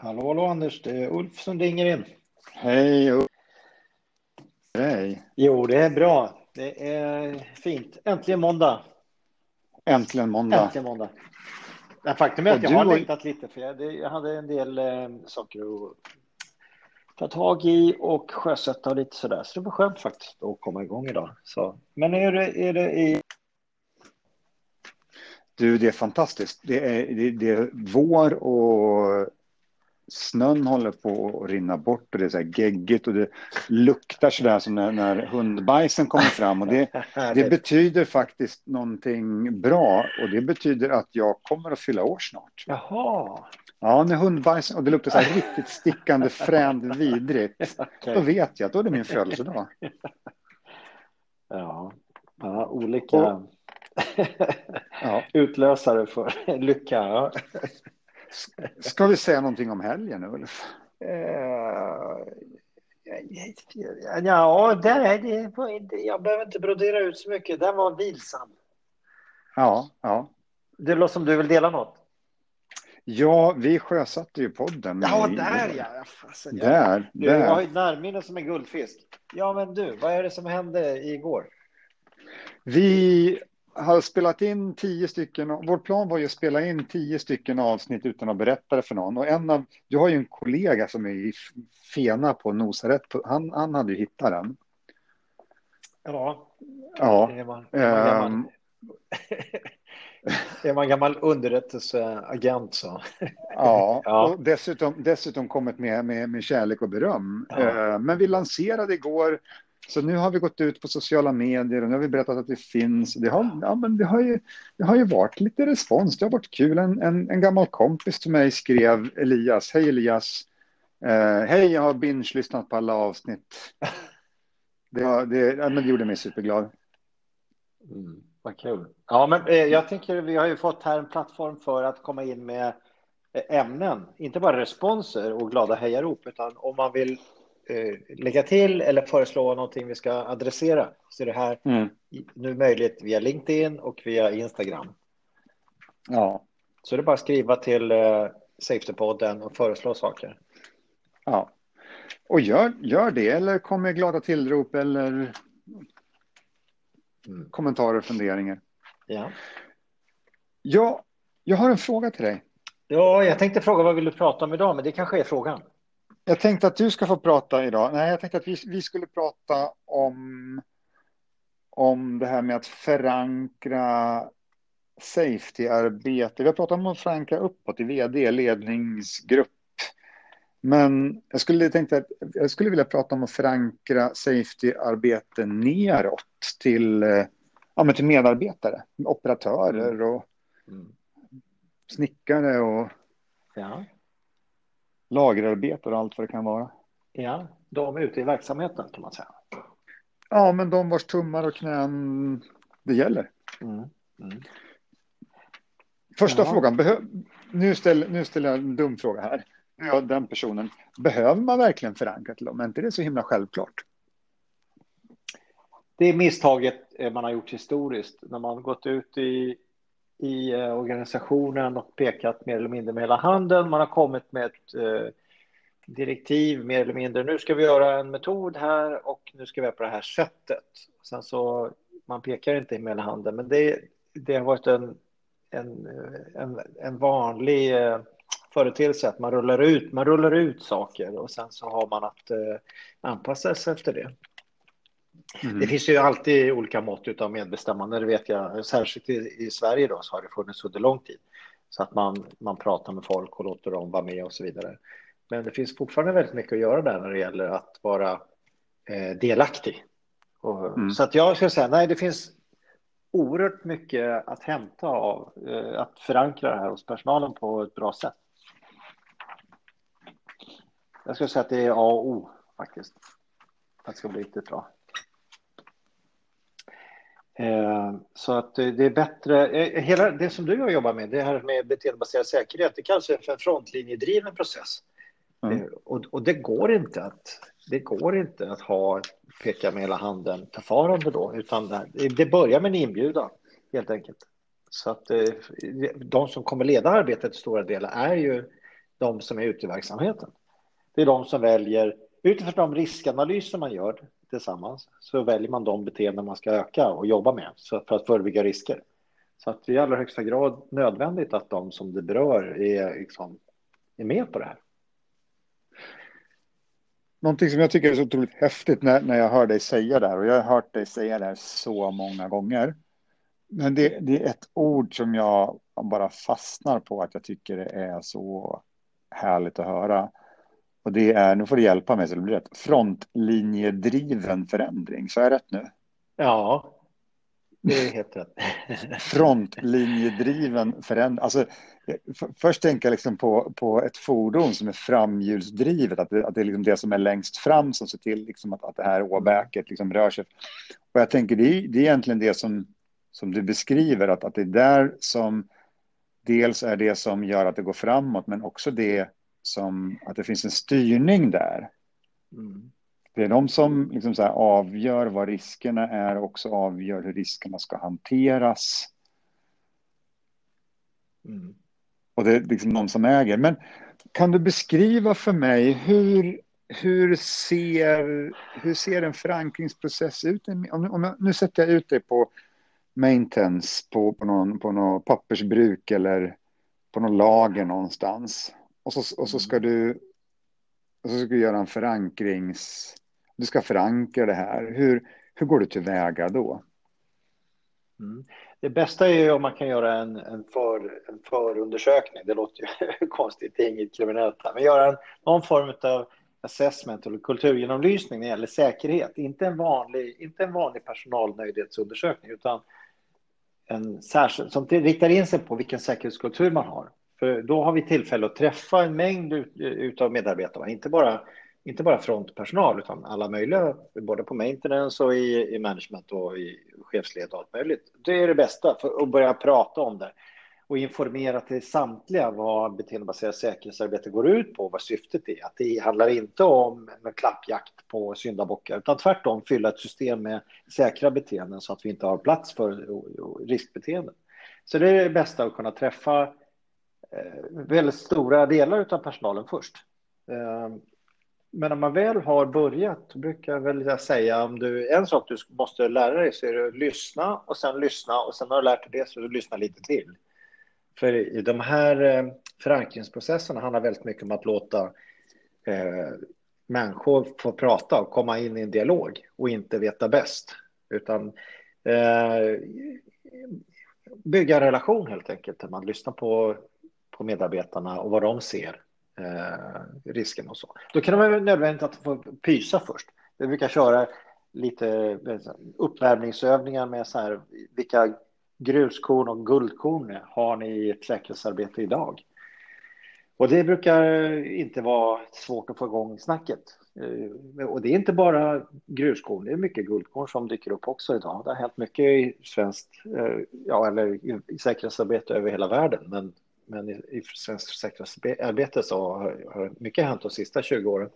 Hallå, hallå Anders, det är Ulf som ringer in. Hej Ulf. Hej. Jo, det är bra. Det är fint. Äntligen måndag. Äntligen måndag. Äntligen måndag. Men faktum är Och att jag har har- längtat lite, för jag, det, jag hade en del eh, saker att ta tag i och sjösätta och lite sådär. Så det var skönt faktiskt att komma igång idag. Så. Men är det, är det i... Du, det är fantastiskt. Det är, det, det är vår och snön håller på att rinna bort och det är så här geggigt och det luktar så där som när, när hundbajsen kommer fram. Och det, det betyder faktiskt någonting bra och det betyder att jag kommer att fylla år snart. Jaha. Ja, när hundbajsen och det luktar så här riktigt stickande fränt vidrigt. Då vet jag att då är det min födelsedag. Ja. ja, olika Och- Ja. utlösare för lycka. Ja. Ska vi säga någonting om helgen Ulf? Eh, Ja, där är det. Jag behöver inte brodera ut så mycket. Den var vilsam. Ja, ja. Det låter som du vill dela något. Ja, vi sjösatte ju podden. Ja, i- där ja. fasen. Där, Du har där. ju ett närminne som en guldfisk. Ja, men du, vad är det som hände igår? Vi har spelat in tio stycken. Vår plan var ju att spela in tio stycken avsnitt utan att berätta det för någon. Och en av, du har ju en kollega som är i fena på Nosaret. Han, han hade ju hittat den. Ja, Ja. är man, är man gammal, ehm, är man gammal underrättelseagent så. Ja, Ja. och dessutom, dessutom kommit med, med, med kärlek och beröm. Ja. Eh, Men vi lanserade igår, så nu har vi gått ut på sociala medier och nu har vi berättat att det finns. Det har, ja, men det har, ju, det har ju varit lite respons, det har varit kul. En, en, en gammal kompis till mig skrev, Elias, hej Elias, eh, hej jag har binge-lyssnat på alla avsnitt. Det, det, ja, men det gjorde mig superglad. Mm, vad kul. Ja, men eh, jag tänker vi har ju fått här en plattform för att komma in med eh, ämnen, inte bara responser och glada hejarop, utan om man vill lägga till eller föreslå någonting vi ska adressera så är det här Mm. nu möjligt via LinkedIn och via Instagram. Ja, Så det är bara att skriva till eh, Safety-podden och föreslå saker. ja. Och gör, gör det, eller kom med glada tillrop eller Mm. kommentarer och funderingar. Ja. Ja, jag har en fråga till dig. ja, jag tänkte fråga vad vill du prata om idag, men det kanske är frågan. Jag tänkte att du ska få prata idag. Nej, jag tänkte att vi, vi skulle prata om, om det här med att förankra safety-arbete. Vi har pratat om att förankra uppåt i vd, ledningsgrupp. Men jag skulle, tänkte att, jag skulle vilja prata om att förankra safety-arbete neråt till, ja, men till medarbetare, operatörer och Mm. snickare och Ja. Lagerarbetare och allt vad det kan vara. ja, de är ute i verksamheten kan man säga. Ja, men de vars tummar och knän det gäller. Mm. Mm. Första Ja. frågan, behö... nu, ställer, nu ställer jag en dum fråga här. Ja, den personen, behöver man verkligen förankra till dem? Är inte det så himla självklart? Det är misstaget eh, man har gjort historiskt när man gått ut i, i eh, organisationen och pekat mer eller mindre med hela handen. Man har kommit med ett eh, direktiv mer eller mindre. Nu ska vi göra en metod här och nu ska vi göra på det här sättet. Sen så man pekar inte med hela handen, men det, det har varit en, en, en, en vanlig eh, företeelse att man rullar ut, man rullar ut saker och sen så har man att eh, anpassa sig efter det. Mm. Det finns ju alltid olika mått av medbestämmande, det vet jag. Särskilt i, i Sverige då så har det funnits under lång tid. Så att man, man pratar med folk och låter dem vara med och så vidare. Men det finns fortfarande väldigt mycket att göra där när det gäller att vara eh, delaktig. Och, Mm. Så att jag skulle säga, nej, det finns oerhört mycket att hämta av eh, att förankra det här hos personalen på ett bra sätt. Jag skulle säga att det är A och O faktiskt. Att det ska bli riktigt bra. Eh, Så att det är bättre. eh, Hela det som du har jobbat med, det här med beteendebaserad säkerhet, det kallas för en frontlinjedriven process. Mm. Eh, Och, och det går inte att det går inte att ha peka med hela handen förfarande då, utan det, det börjar med en inbjudan helt enkelt. Så att eh, de som kommer leda arbetet i stora delar är ju de som är ute i verksamheten. Det är de som väljer, utifrån de riskanalyser man gör tillsammans, så väljer man de beteenden man ska öka och jobba med för att förebygga risker. Så att det är i allra högsta grad nödvändigt att de som det berör är, liksom, är med på det här. Någonting som jag tycker är så otroligt häftigt när, när jag hör dig säga det här, och jag har hört dig säga det här så många gånger. Men det, det är ett ord som jag bara fastnar på att jag tycker det är så härligt att höra. Och det är, nu får du hjälpa mig så det blir rätt, frontlinjedriven förändring. Så är jag rätt nu? Ja, det är helt rätt. Frontlinjedriven förändring. Alltså, först tänker jag liksom på, på ett fordon som är framhjulsdrivet, att det, att det är liksom det som är längst fram som ser till liksom att, att det här åbäket liksom rör sig. Och jag tänker det är, det är egentligen det som, som du beskriver, att, att det är där som dels är det som gör att det går framåt, men också det som att det finns en styrning där. Mm. Det är de som liksom så avgör vad riskerna är och också avgör hur riskerna ska hanteras. Mm. Och det är liksom de som äger. Men kan du beskriva för mig hur, hur, ser, hur ser en förankringsprocess ut? Om, om jag, nu sätter jag ut dig på maintenance på, på, någon, på någon pappersbruk eller på någon lager någonstans. Och så, och så ska mm. du och så ska du göra en förankrings... Du ska förankra det här. Hur, hur går du tillväga då? Mm. Det bästa är ju om man kan göra en, en, för, en förundersökning. Det låter ju konstigt, det är inget kriminellt här. Men göra en, någon form av assessment eller kulturgenomlysning när det gäller säkerhet. Inte en vanlig, inte en vanlig personalnöjdhetsundersökning utan en särskild, som riktar in sig på vilken säkerhetskultur man har. För då har vi tillfälle att träffa en mängd ut, av medarbetarna, inte bara, inte bara frontpersonal utan alla möjliga, både på maintenance och i, i management och i chefsled och allt möjligt. Det är det bästa, för att börja prata om det och informera till samtliga vad beteendebaserat säkerhetsarbete går ut på, vad syftet är. Att det handlar inte om en klappjakt på syndabockar, utan tvärtom fylla ett system med säkra beteenden så att vi inte har plats för riskbeteenden. Så det är det bästa att kunna träffa Eh, väldigt stora delar av personalen först. Eh, men när man väl har börjat, brukar jag väl säga om du, en sak du måste lära dig så är det att lyssna och sen lyssna och sen har du lärt dig det så du lyssna lite till. För i de här eh, förankringsprocesserna handlar väldigt mycket om att låta eh, människor få prata och komma in i en dialog och inte veta bäst. Utan eh, bygga en relation helt enkelt, där man lyssnar på, på medarbetarna och vad de ser, eh, risken och så. Då kan det vara nödvändigt att få pysa först. Vi brukar köra lite eh, uppvärmningsövningar med så här, vilka gruskorn och guldkorn har ni i ert säkerhetsarbete idag? Och det brukar inte vara svårt att få igång snacket. Eh, och det är inte bara gruskorn, det är mycket guldkorn som dyker upp också idag. Det har hänt mycket i svenskt, eh, ja, eller i säkerhetsarbete över hela världen, men, men i svenskt säkerhetsarbete så har mycket hänt de sista 20 åren.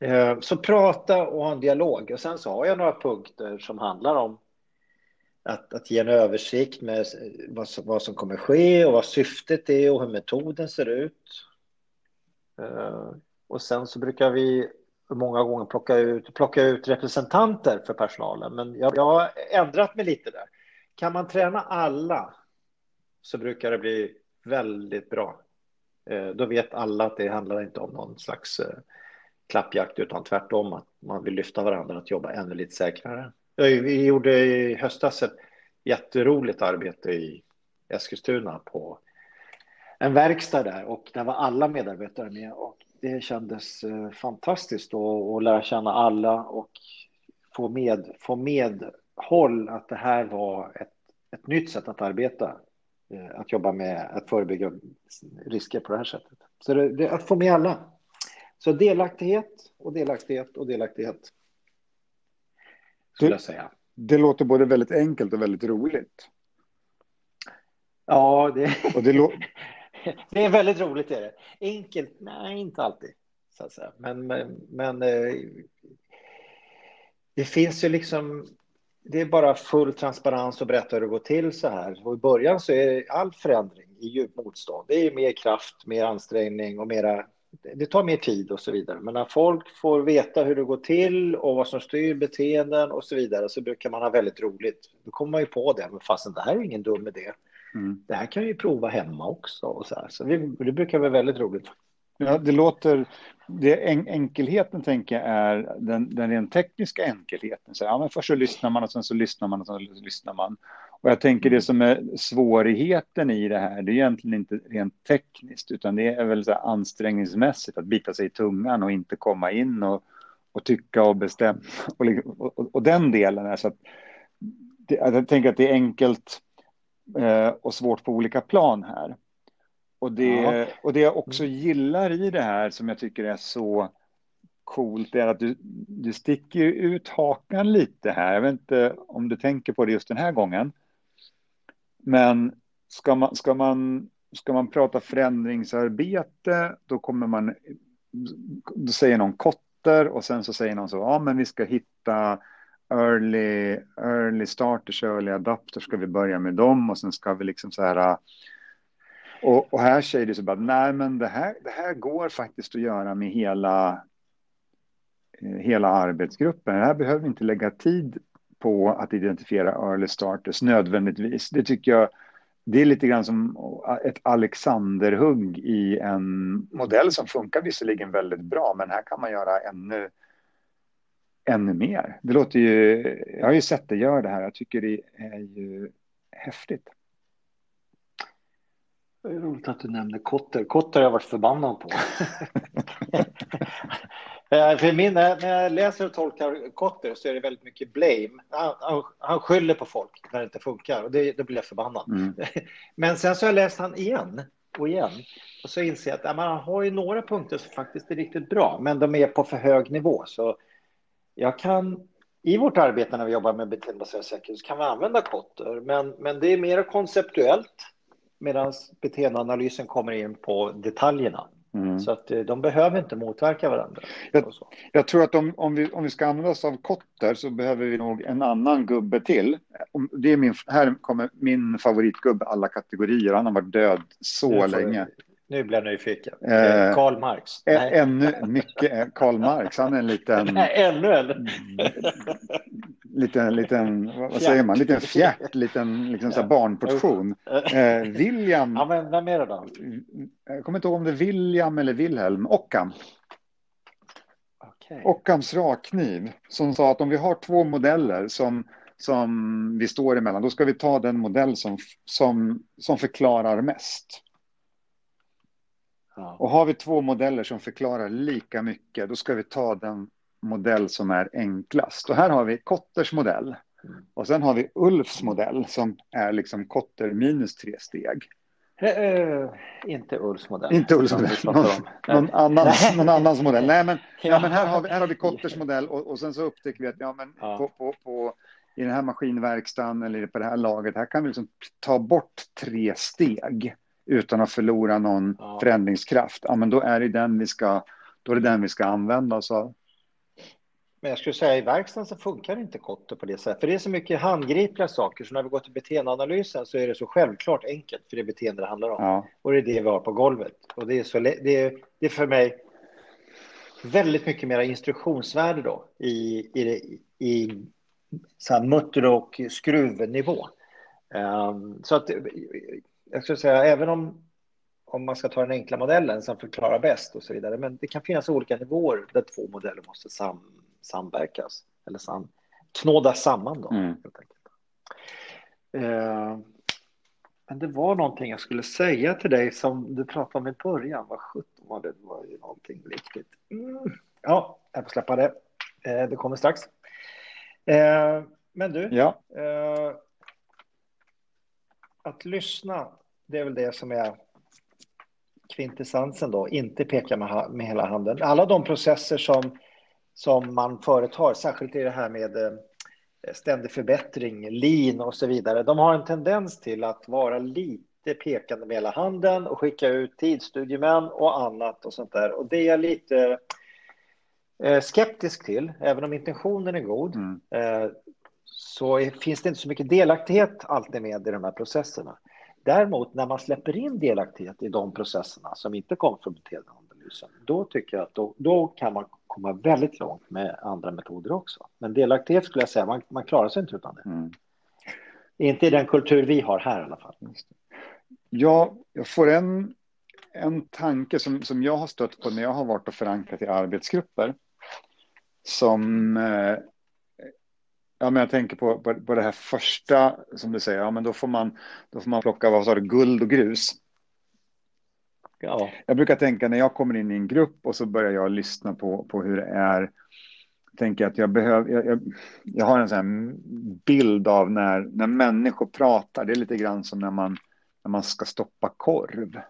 Eh, så prata och ha en dialog. Och sen så har jag några punkter som handlar om att, att ge en översikt med vad som, vad som kommer ske och vad syftet är och hur metoden ser ut. Eh, och sen så brukar vi många gånger plocka ut, plocka ut representanter för personalen, men jag, jag har ändrat mig lite där. Kan man träna alla så brukar det bli väldigt bra. Eh, då vet alla att det handlar inte om någon slags eh, klappjakt, utan tvärtom att man vill lyfta varandra att jobba ännu lite säkrare. Vi gjorde i höstas ett jätteroligt arbete i Eskilstuna på en verkstad där och där var alla medarbetare med och det kändes eh, fantastiskt att lära känna alla och få med, få medhåll att det här var ett, ett nytt sätt att arbeta. Eh, att jobba med att förebygga risker på det här sättet. Så det, det, att få med alla. Så delaktighet och delaktighet och delaktighet skulle jag säga. Det låter både väldigt enkelt och väldigt roligt. Ja, det, och det, det är väldigt roligt. Är det. Enkelt? Nej, inte alltid. Så att säga. Men, men, men eh, det finns ju liksom... det är bara full transparens och berätta hur det går till så här. Och I början så är all förändring i djup motstånd. Det är mer kraft, mer ansträngning och mera, det tar mer tid och så vidare. Men när folk får veta hur det går till och vad som styr beteenden och så vidare så brukar man ha väldigt roligt. Då kommer man ju på det, men fastän det här är ingen dum idé. Mm. Det här kan vi prova hemma också. Och så här. så vi, det brukar vara väldigt roligt. Ja, det låter, det en, enkelheten tänker jag är den, den rent tekniska enkelheten. Så, ja, men först så lyssnar man och sen så lyssnar man och sen så lyssnar man. Och jag tänker det som är svårigheten i det här, det är egentligen inte rent tekniskt, utan det är väl så ansträngningsmässigt att bita sig i tungan och inte komma in och, och tycka och bestämma. Och, och, och den delen är så att det, jag tänker att det är enkelt eh, och svårt på olika plan här. Och det, ja. och det jag också gillar i det här som jag tycker är så coolt är att du, du sticker ut hakan lite här. Jag vet inte om du tänker på det just den här gången. Men ska man, ska man, ska man prata förändringsarbete, då kommer man, då säger någon kotter och sen så säger någon så, ja men vi ska hitta early, early starters, early adapters, ska vi börja med dem och sen ska vi liksom så här och, och, här säger du så bara, nej men det här, det här går faktiskt att göra med hela, eh, hela arbetsgruppen. Det här behöver vi inte lägga tid på att identifiera early starters nödvändigtvis. Det tycker jag, det är lite grann som ett Alexanderhugg i en modell som funkar visserligen väldigt bra, men här kan man göra ännu, ännu mer. Det låter ju, jag har ju sett det göra det här, jag tycker det är ju häftigt. Det är roligt att du nämner Kotter. Kotter har jag varit förbannad på. Eh, för min, när jag läser och tolkar Kotter så är det väldigt mycket blame. Han, han, han skyller på folk när det inte funkar och det, då blir jag förbannad. Mm. Men sen så har jag läst han igen och igen och så inser jag att man har ju några punkter som faktiskt är riktigt bra, men de är på för hög nivå. Så jag kan i vårt arbete när vi jobbar med beteendebaserad säkerhet så kan vi använda Kotter, men, men det är mer konceptuellt medan beteendeanalysen kommer in på detaljerna. Mm. Så att eh, de behöver inte motverka varandra. Jag, jag tror att om, om, vi, om vi ska använda oss av kotter så behöver vi nog en annan gubbe till. Det är min, här kommer min favoritgubbe alla kategorier. Han har varit död så länge. Nu blir jag nyfiken. Eh, Karl Marx. Nej. Ännu mycket Karl Marx. Han är en liten... Nej, ännu en. liten, liten, vad säger man, liten fjärt, liten liksom så barnportion. Eh, William. Ja, men vem är det då? Jag kommer inte ihåg om det är William eller Wilhelm. Ockham. Okay. Ockhams rakkniv. Som sa att om vi har två modeller som, som vi står emellan, då ska vi ta den modell som, som, som förklarar mest. Och har vi två modeller som förklarar lika mycket, då ska vi ta den modell som är enklast. Och här har vi Kotters modell. Och sen har vi Ulfs modell som är liksom Kotter minus tre steg. Uh, inte Ulfs modell. Inte Ulfs modell. Någon, någon, annans, någon annans modell. Nej, men, ja. ja men här, har vi, här har vi Kotters modell och, och sen så upptäcker vi att ja, men ja. På, på, på, i den här maskinverkstan eller på det här laget, här kan vi liksom ta bort tre steg utan att förlora någon ja. förändringskraft, ja, men då är det den vi ska, då är det den vi ska använda oss av. Men jag skulle säga i verkstaden så funkar inte Kotter på det sättet. För det är så mycket handgripliga saker. Så när vi går till beteendeanalysen så är det så självklart enkelt. För det är beteende det handlar om. Ja. Och det är det vi har på golvet. Och det är, så, det är, det är för mig väldigt mycket mer instruktionsvärde då. I, i, i så här mutter och skruvnivå. Um, så att jag skulle säga, även om, om man ska ta den enkla modellen som förklarar bäst och så vidare, men det kan finnas olika nivåer där två modeller måste sam, samverkas eller sam, knådas samman. Då, mm. Eh, men det var någonting jag skulle säga till dig som du pratade om i början. Vad sjutton var det? Det var ju någonting viktigt. Mm. Ja, jag får släppa det. Eh, det kommer strax. Eh, men du, ja. Eh, att lyssna, det är väl det som är kvintessensen då, inte peka med, med hela handen. Alla de processer som, som man företar, särskilt i det här med eh, ständig förbättring, lean och så vidare, de har en tendens till att vara lite pekande med hela handen och skicka ut tidsstudiemän och annat och sånt där. Och det är jag lite eh, skeptisk till, även om intentionen är god. Mm. Eh, så finns det inte så mycket delaktighet alltid med i de här processerna. Däremot när man släpper in delaktighet i de processerna som inte kommer från beteendeanalysen, då tycker jag att då, då, kan man komma väldigt långt med andra metoder också. Men delaktighet skulle jag säga, man, man klarar sig inte utan det. Mm. Inte i den kultur vi har här i alla fall. Ja, jag får en, en tanke som, som jag har stött på när jag har varit och förankrat i arbetsgrupper. Som eh, Ja, men jag tänker på, på, på, det här första som du säger, ja, men då får man, då får man plocka vad sa du, guld och grus. Ja. Jag brukar tänka när jag kommer in i en grupp och så börjar jag lyssna på, på hur det är. Tänker att jag, behöver, jag, jag, jag har en sån bild av när, när människor pratar. Det är lite grann som när man, när man ska stoppa korv.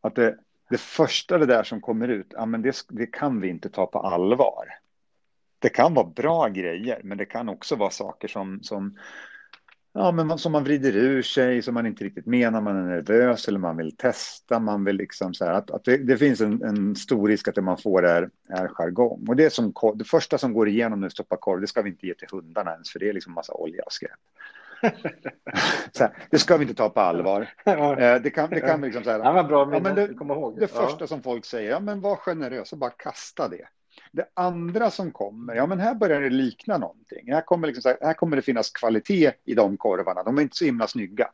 Att det, det första det där som kommer ut, ja, men det, det kan vi inte ta på allvar det kan vara bra grejer, men det kan också vara saker som, som, ja, men som man vrider ur sig, som man inte riktigt menar, man är nervös eller man vill testa, man vill liksom så här, att, att det, det, finns en, en, stor risk att det man får är, är jargong. Och det, som, det första som går igenom när vi stoppar korv, det ska vi inte ge till hundarna ens, för det är liksom massa olja och skräp. här, det ska vi inte ta på allvar. Eh, det kan, det kan liksom så här, ja, bra, ja, men det, det första som folk säger, ja men var generös och bara kasta det. Det andra som kommer, ja men här börjar det likna någonting. Här kommer, liksom här, kommer det finnas kvalitet i de korvarna. De är inte så himla snygga.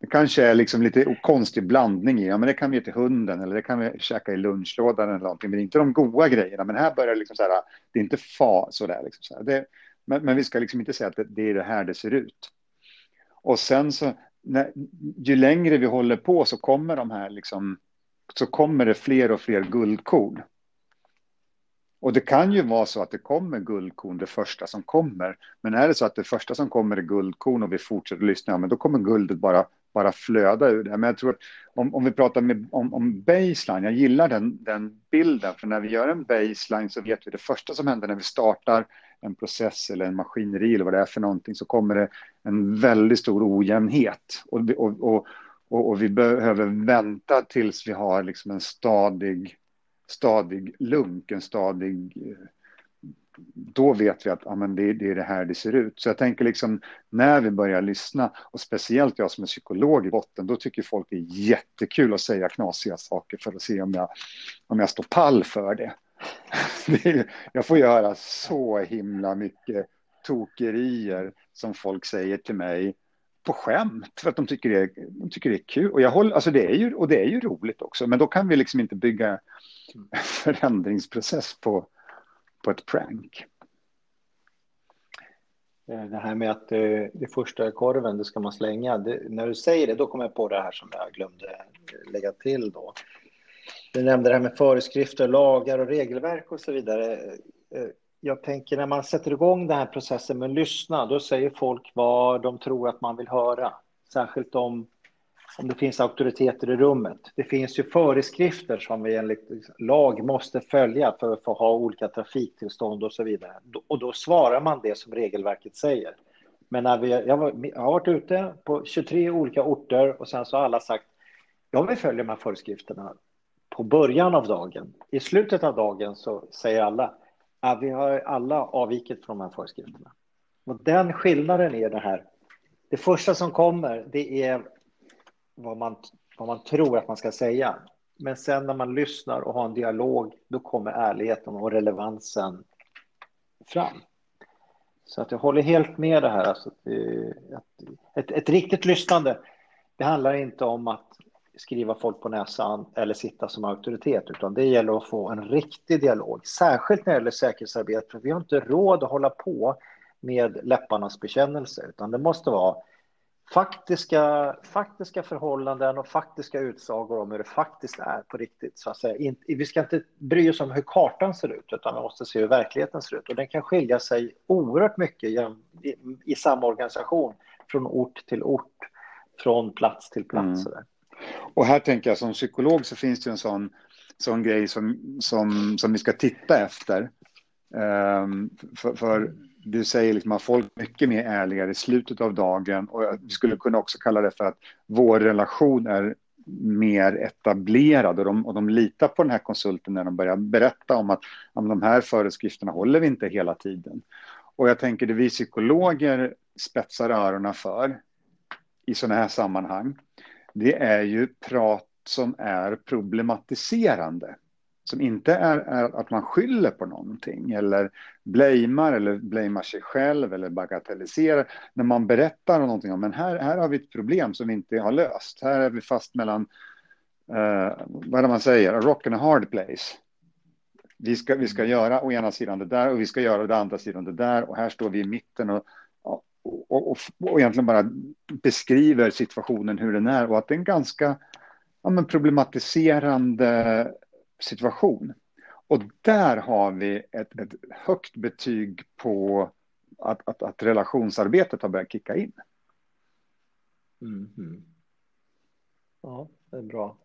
Det kanske är liksom lite konstig blandning i, ja men det kan vi ge till hunden eller det kan vi käka i lunchlådan eller någonting, men inte de goda grejerna. Men här börjar det liksom så här, det är inte fa sådär liksom så det, men, men, vi ska liksom inte säga att det, det, är det här det ser ut. Och sen så, när, ju längre vi håller på så kommer de här liksom, så kommer det fler och fler guldkorn. Och det kan ju vara så att det kommer guldkorn det första som kommer. Men är det så att det första som kommer är guldkorn och vi fortsätter lyssna, ja, men då kommer guldet bara, bara flöda ur det. Men jag tror att om, om vi pratar med, om, om baseline, jag gillar den, den bilden, för när vi gör en baseline så vet vi det första som händer när vi startar en process eller en maskineri eller vad det är för någonting så kommer det en väldigt stor ojämnhet. Och, och, och, och, och vi behöver vänta tills vi har liksom en stadig stadig lunk, en stadig... Eh, då vet vi att ja, men det, det, är det här det ser ut. Så jag tänker liksom när vi börjar lyssna, och speciellt jag som är psykolog i botten, då tycker folk det är jättekul att säga knasiga saker för att se om jag, om jag står pall för det. det jag får göra så himla mycket tokerier som folk säger till mig på skämt för att de tycker det är, de tycker det är kul. Och, jag håller, alltså det är ju, och det är ju roligt också, men då kan vi liksom inte bygga förändringsprocess på, på ett prank. Eh, det här med att det, det första korven, det ska man slänga. Det, när du säger det, då kommer jag på det här som jag glömde lägga till då. Du nämnde det här med föreskrifter, lagar och regelverk och så vidare. Eh, jag tänker när man sätter igång den här processen med att lyssna, då säger folk vad de tror att man vill höra. Särskilt om om det finns auktoriteter i rummet. Det finns ju föreskrifter som vi enligt lag måste följa för att få ha olika trafiktillstånd och så vidare. Och då svarar man det som regelverket säger. Men när vi, jag, var, jag har varit ute på 23 olika orter och sen så har alla sagt jag vill följa de här föreskrifterna på början av dagen. I slutet av dagen så säger alla Ja, vi har alla avvikit från de här föreskrifterna. Och den skillnaden är det här. Det första som kommer, det är vad man, vad man tror att man ska säga. Men sen när man lyssnar och har en dialog, då kommer ärligheten och relevansen fram. Så att jag håller helt med det här. Alltså eh, ett, ett, ett riktigt lyssnande, det handlar inte om att skriva folk på näsan eller sitta som auktoritet, utan det gäller att få en riktig dialog, särskilt när det gäller säkerhetsarbete, för vi har inte råd att hålla på med läpparnas bekännelse, utan det måste vara faktiska, faktiska förhållanden och faktiska utsagor om hur det faktiskt är på riktigt. Så att säga. Vi ska inte bry oss om hur kartan ser ut, utan vi måste se hur verkligheten ser ut. Och den kan skilja sig oerhört mycket i, i samma organisation, från ort till ort, från plats till plats. Mm. Och här tänker jag som psykolog så finns det en sån, sån grej som, som, som vi ska titta efter. Um, för, för du säger liksom att folk är mycket mer ärligare i slutet av dagen och vi skulle kunna också kalla det för att vår relation är mer etablerad och de, och de litar på den här konsulten när de börjar berätta om att om de här föreskrifterna håller vi inte hela tiden. Och jag tänker det vi psykologer spetsar öronen för i sådana här sammanhang, det är ju prat som är problematiserande. Som inte är, är, att man skyller på någonting eller blamear eller blamear sig själv eller bagatelliserar. När man berättar om någonting om, men här, här har vi ett problem som vi inte har löst. Här är vi fast mellan, uh, vad är det man säger, a rock and a hard place. Vi ska, vi ska göra å ena sidan det där och vi ska göra det andra sidan det där och här står vi i mitten och, och, och, och egentligen bara beskriver situationen hur den är och att det är en ganska ja, men problematiserande situation. Och där har vi ett, ett högt betyg på att, att, att relationsarbetet har börjat kicka in. Mm. Ja, det är bra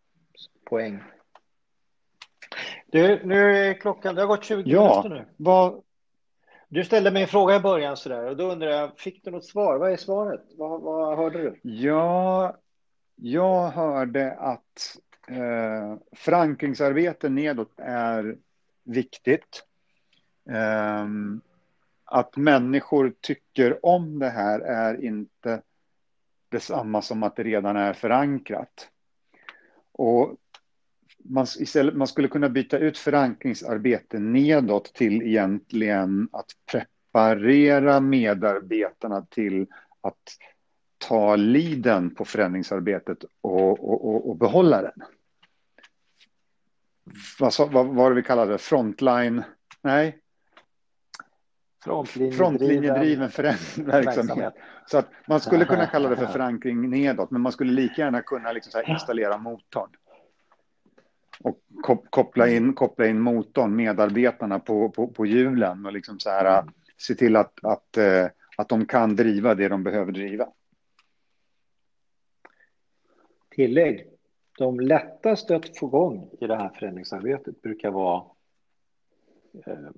poäng. Du, nu är klockan, det har gått 20 ja, minuter nu. Vad... Du ställde mig en fråga i början sådär och då undrar jag, fick du något svar? Vad är svaret? Vad, vad hörde du? Ja, jag hörde att eh, förankringsarbete nedåt är viktigt. Eh, att människor tycker om det här är inte detsamma som att det redan är förankrat. Och man, istället, man skulle kunna byta ut förankringsarbete nedåt till egentligen att preparera medarbetarna till att ta liden på förändringsarbetet och, och, och, och behålla den. Vad, vad var det vi kallade det? Frontline? Nej. Frontlinjedriven verksamhet. Så att man skulle kunna kalla det för förankring nedåt, men man skulle lika gärna kunna liksom installera motorn. Och koppla in, koppla in motorn, medarbetarna på, på, på hjulen och liksom så här, se till att, att, eh, att de kan driva det de behöver driva tillägg. De lättaste att få igång i det här förändringsarbetet brukar vara eh,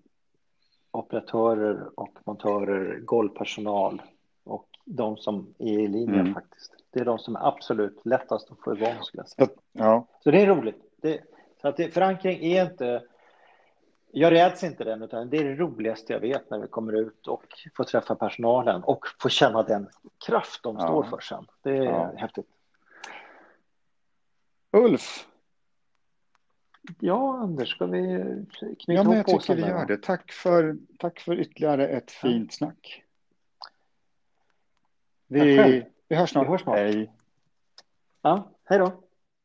operatörer och montörer, golvpersonal och de som är i linjen mm. faktiskt. Det är de som är absolut lättast att få igång skulle jag säga. Ja. Så det är roligt. Det, så att det, förankring är inte jag räds inte den, utan det är det roligaste jag vet när vi kommer ut och får träffa personalen och får känna den kraft de ja. står för sen. Det är ja. häftigt. Ulf. Ja, Anders, ska vi knyta ja, men Jag tycker vi gör det. Tack för, tack för ytterligare ett fint snack. Vi, vi hörs snart. Vi hörs snart. Hej. Ja, hej då.